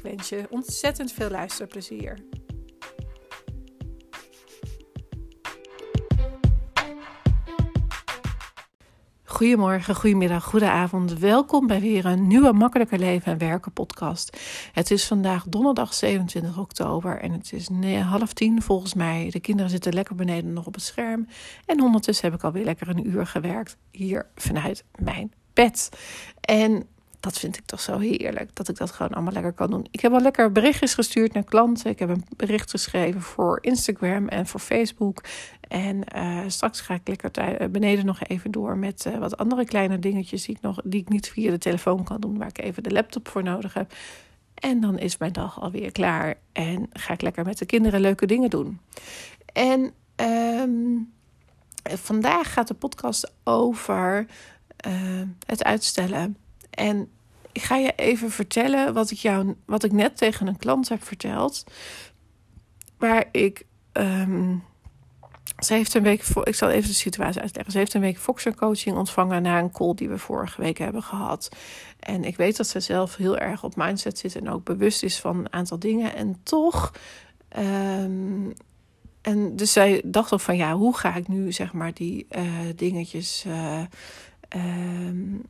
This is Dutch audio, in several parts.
Ik wens je ontzettend veel luisterplezier. Goedemorgen, goedemiddag, goedenavond. Welkom bij weer een nieuwe Makkelijker Leven en Werken podcast. Het is vandaag donderdag 27 oktober en het is half tien volgens mij. De kinderen zitten lekker beneden nog op het scherm. En ondertussen heb ik alweer lekker een uur gewerkt hier vanuit mijn bed. En dat vind ik toch zo heerlijk. Dat ik dat gewoon allemaal lekker kan doen. Ik heb al lekker berichtjes gestuurd naar klanten. Ik heb een bericht geschreven voor Instagram en voor Facebook. En uh, straks ga ik lekker eh, beneden nog even door met uh, wat andere kleine dingetjes die ik, nog, die ik niet via de telefoon kan doen. Waar ik even de laptop voor nodig heb. En dan is mijn dag alweer klaar. En ga ik lekker met de kinderen leuke dingen doen. En um, vandaag gaat de podcast over het uitstellen en ik ga je even vertellen wat ik, jou, wat ik net tegen een klant heb verteld. Waar ik. Um, ze heeft een week. Ik zal even de situatie uitleggen. Ze heeft een week Foxer coaching ontvangen na een call die we vorige week hebben gehad. En ik weet dat ze zelf heel erg op mindset zit en ook bewust is van een aantal dingen. En toch. Um, en dus zij dacht ook van ja, hoe ga ik nu zeg maar die uh, dingetjes. Uh, um,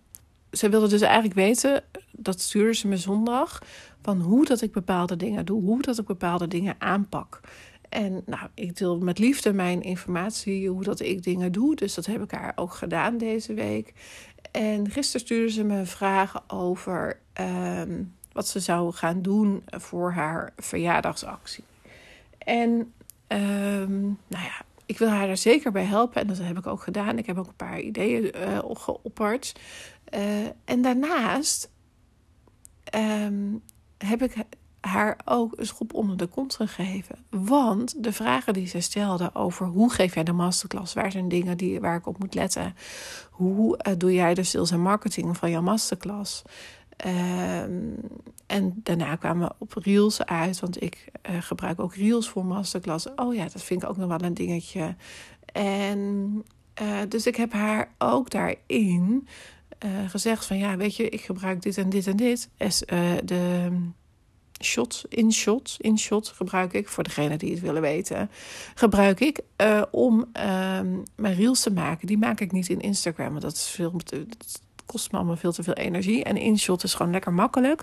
ze wilde dus eigenlijk weten, dat stuurde ze me zondag, van hoe dat ik bepaalde dingen doe, hoe dat ik bepaalde dingen aanpak. En nou, ik deel met liefde mijn informatie, hoe dat ik dingen doe. Dus dat heb ik haar ook gedaan deze week. En gisteren stuurde ze me vraag over ehm, wat ze zou gaan doen voor haar verjaardagsactie. En um, nou ja, ik wil haar er zeker bij helpen en dat heb ik ook gedaan. Ik heb ook een paar ideeën uh, geopperd. Uh, en daarnaast um, heb ik haar ook een schop onder de kont gegeven. Want de vragen die ze stelde over hoe geef jij de masterclass, waar zijn dingen die, waar ik op moet letten, hoe uh, doe jij de sales en marketing van jouw masterclass. Um, en daarna kwamen we op Reels uit, want ik uh, gebruik ook Reels voor masterclass. Oh ja, dat vind ik ook nog wel een dingetje. En dus ik heb haar ook daarin gezegd van ja, weet je, ik gebruik dit en dit en dit. As, uh, de shot, InShot, InShot gebruik ik, voor degene die het willen weten, gebruik ik uh, om mijn reels te maken. Die maak ik niet in Instagram, want dat is veel... Dat kost me allemaal veel te veel energie. En InShot is gewoon lekker makkelijk.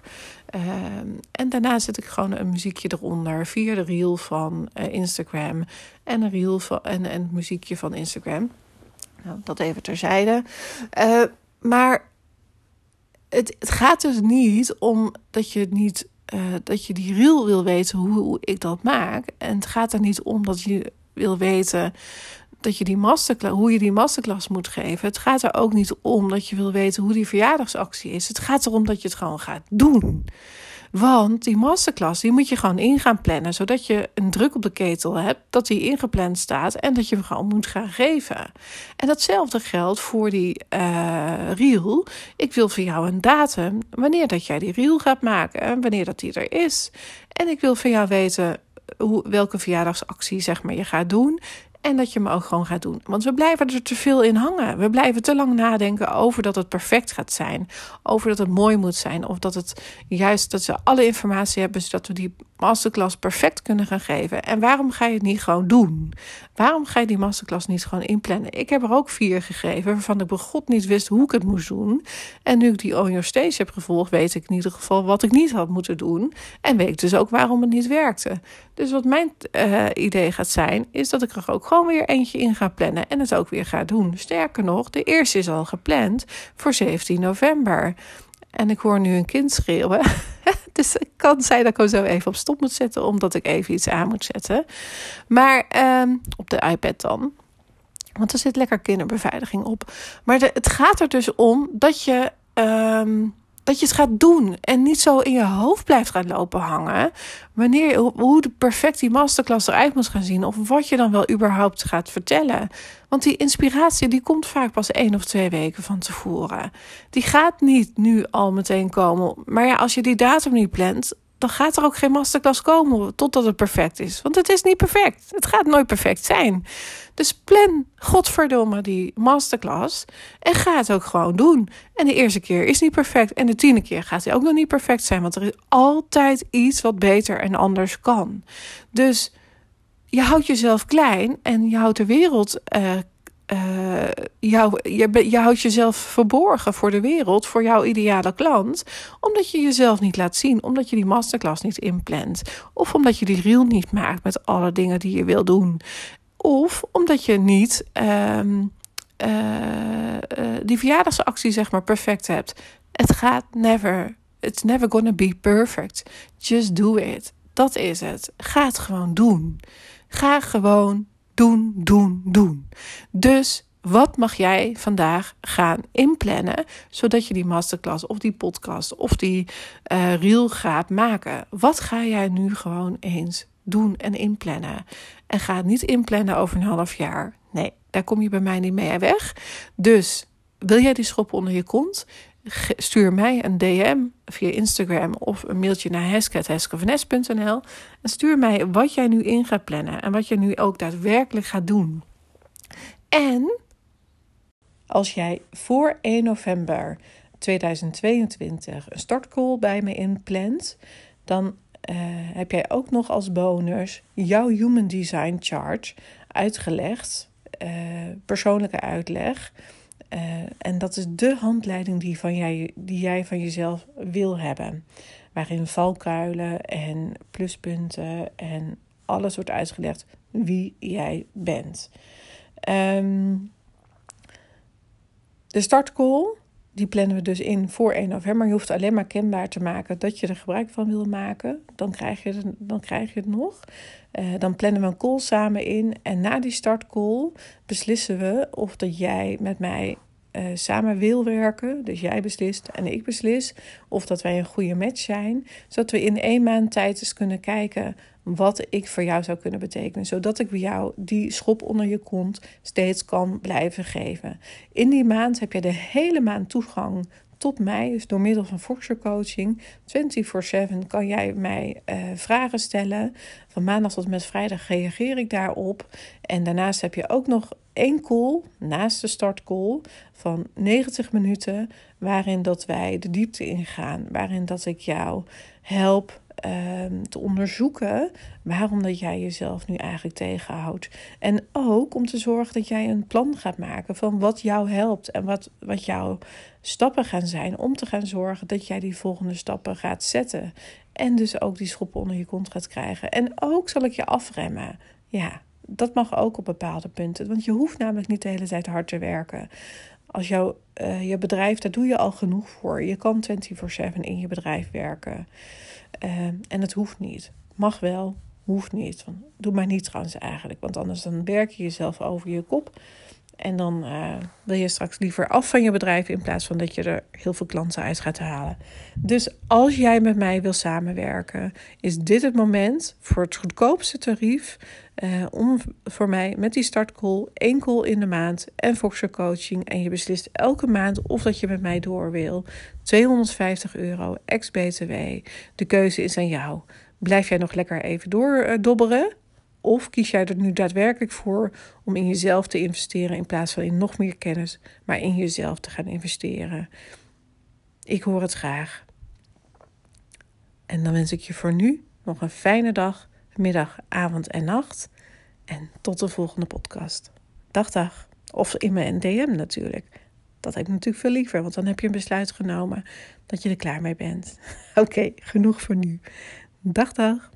en daarna zet ik gewoon een muziekje eronder via de reel van Instagram en een reel van en, en het muziekje van Instagram. Nou, dat even terzijde. Maar het, het gaat dus niet om dat je niet uh, dat je die reel wil weten hoe, hoe, ik dat maak. En het gaat er niet om dat je wil weten dat je die masterclass, hoe je die masterclass moet geven. Het gaat er ook niet om dat je wil weten hoe die verjaardagsactie is. Het gaat erom dat je het gewoon gaat doen. Want die masterclass die moet je gewoon in gaan plannen, zodat je een druk op de ketel hebt, dat die ingepland staat en dat je hem gewoon moet gaan geven. En datzelfde geldt voor die uh, reel. Ik wil voor jou een datum wanneer dat jij die reel gaat maken en wanneer dat die er is. En ik wil van jou weten hoe, welke verjaardagsactie zeg maar, je gaat doen. En dat je hem ook gewoon gaat doen. Want we blijven er te veel in hangen. We blijven te lang nadenken over dat het perfect gaat zijn. Over dat het mooi moet zijn. Of dat het juist dat ze alle informatie hebben zodat we die masterclass perfect kunnen gaan geven. En waarom ga je het niet gewoon doen? Waarom ga je die masterclass niet gewoon inplannen? Ik heb er ook vier gegeven waarvan ik bij niet wist hoe ik het moest doen. En nu ik die On Your Stage heb gevolgd, weet ik in ieder geval wat ik niet had moeten doen. En weet ik dus ook waarom het niet werkte. Dus wat mijn uh, idee gaat zijn, is dat ik er ook gewoon weer eentje in ga plannen en het ook weer ga doen. Sterker nog, de eerste is al gepland voor 17 november. En ik hoor nu een kind schreeuwen. dus het kan zijn dat ik hem zo even op stop moet zetten, omdat ik even iets aan moet zetten. Maar um, op de iPad dan. Want er zit lekker kinderbeveiliging op. Maar het gaat er dus om dat je. Um, dat je het gaat doen en niet zo in je hoofd blijft gaan lopen hangen. Wanneer, hoe de perfect die masterclass eruit moet gaan zien. Of wat je dan wel überhaupt gaat vertellen. Want die inspiratie die komt vaak pas één of twee weken van tevoren. Die gaat niet nu al meteen komen. Maar ja, als je die datum niet plant, dan gaat er ook geen masterclass komen totdat het perfect is. Want het is niet perfect. Het gaat nooit perfect zijn. Dus plan, godverdomme, die masterclass. En ga het ook gewoon doen. En de eerste keer is niet perfect. En de tiende keer gaat hij ook nog niet perfect zijn. Want er is altijd iets wat beter en anders kan. Dus je houdt jezelf klein en je houdt de wereld uh, uh, jou, je, je houdt jezelf verborgen voor de wereld, voor jouw ideale klant, omdat je jezelf niet laat zien, omdat je die masterclass niet inplant, of omdat je die reel niet maakt met alle dingen die je wil doen, of omdat je niet um, uh, uh, die verjaardagsactie zeg maar perfect hebt. Het gaat never, it's never gonna be perfect. Just do it. Dat is het. Ga het gewoon doen. Ga gewoon doen, doen, doen. Dus wat mag jij vandaag gaan inplannen, zodat je die masterclass of die podcast of die uh, reel gaat maken? Wat ga jij nu gewoon eens doen en inplannen? En ga niet inplannen over een half jaar. Nee, daar kom je bij mij niet mee weg. Dus wil jij die schop onder je kont? Stuur mij een DM via Instagram of een mailtje naar heske.heskevanes.nl en stuur mij wat jij nu in gaat plannen en wat je nu ook daadwerkelijk gaat doen. En als jij voor 1 november 2022 een startcall bij me inplant, dan uh, heb jij ook nog als bonus jouw Human Design Chart uitgelegd, uh, persoonlijke uitleg uh, en dat is de handleiding die, van jij, die jij van jezelf wil hebben. Waarin valkuilen en pluspunten en alles wordt uitgelegd wie jij bent. Um, de startcall, die plannen we dus in voor 1 november. Je hoeft alleen maar kenbaar te maken dat je er gebruik van wil maken. Dan krijg je dan krijg je het nog. Uh, dan plannen we een call samen in. En na die startcall beslissen we of dat jij met mij uh, samen wil werken. Dus jij beslist en ik beslis. Of dat wij een goede match zijn. Zodat we in één maand tijd eens kunnen kijken wat ik voor jou zou kunnen betekenen. Zodat ik bij jou die schop onder je kont steeds kan blijven geven. In die maand heb je de hele maand toegang tot mij, dus door middel van Foxer Coaching. 24/7 kan jij mij uh, vragen stellen. Van maandag tot met vrijdag reageer ik daarop. En daarnaast heb je ook nog één call, naast de startcall, van 90 minuten, waarin dat wij de diepte ingaan. Waarin dat ik jou help Ehm, te onderzoeken waarom dat jij jezelf nu eigenlijk tegenhoudt. En ook om te zorgen dat jij een plan gaat maken van wat jou helpt en wat, wat jouw stappen gaan zijn om te gaan zorgen dat jij die volgende stappen gaat zetten. En dus ook die schop onder je kont gaat krijgen. En ook zal ik je afremmen. Ja, dat mag ook op bepaalde punten. Want je hoeft namelijk niet de hele tijd hard te werken. Als jouw uh, je bedrijf, daar doe je al genoeg voor. Je kan 24/7 in je bedrijf werken. Uh, en het hoeft niet. Mag wel, hoeft niet. Doe maar niet trouwens eigenlijk. Want anders dan werk je jezelf over je kop. En dan uh, wil je straks liever af van je bedrijf in plaats van dat je er heel veel klanten uit gaat halen. Dus als jij met mij wil samenwerken, is dit het moment voor het goedkoopste tarief uh, om voor mij met die startcall één call in de maand en Foxer coaching. En je beslist elke maand of dat je met mij door wil. 250 euro ex-BTW. De keuze is aan jou. Blijf jij nog lekker even doordobberen? Of kies jij er nu daadwerkelijk voor om in jezelf te investeren in plaats van in nog meer kennis, maar in jezelf te gaan investeren? Ik hoor het graag. En dan wens ik je voor nu nog een fijne dag, middag, avond en nacht. En tot de volgende podcast. Dag, dag. Of in mijn DM natuurlijk. Dat heb ik natuurlijk veel liever, want dan heb je een besluit genomen dat je er klaar mee bent. Oké, genoeg voor nu. Dag, dag.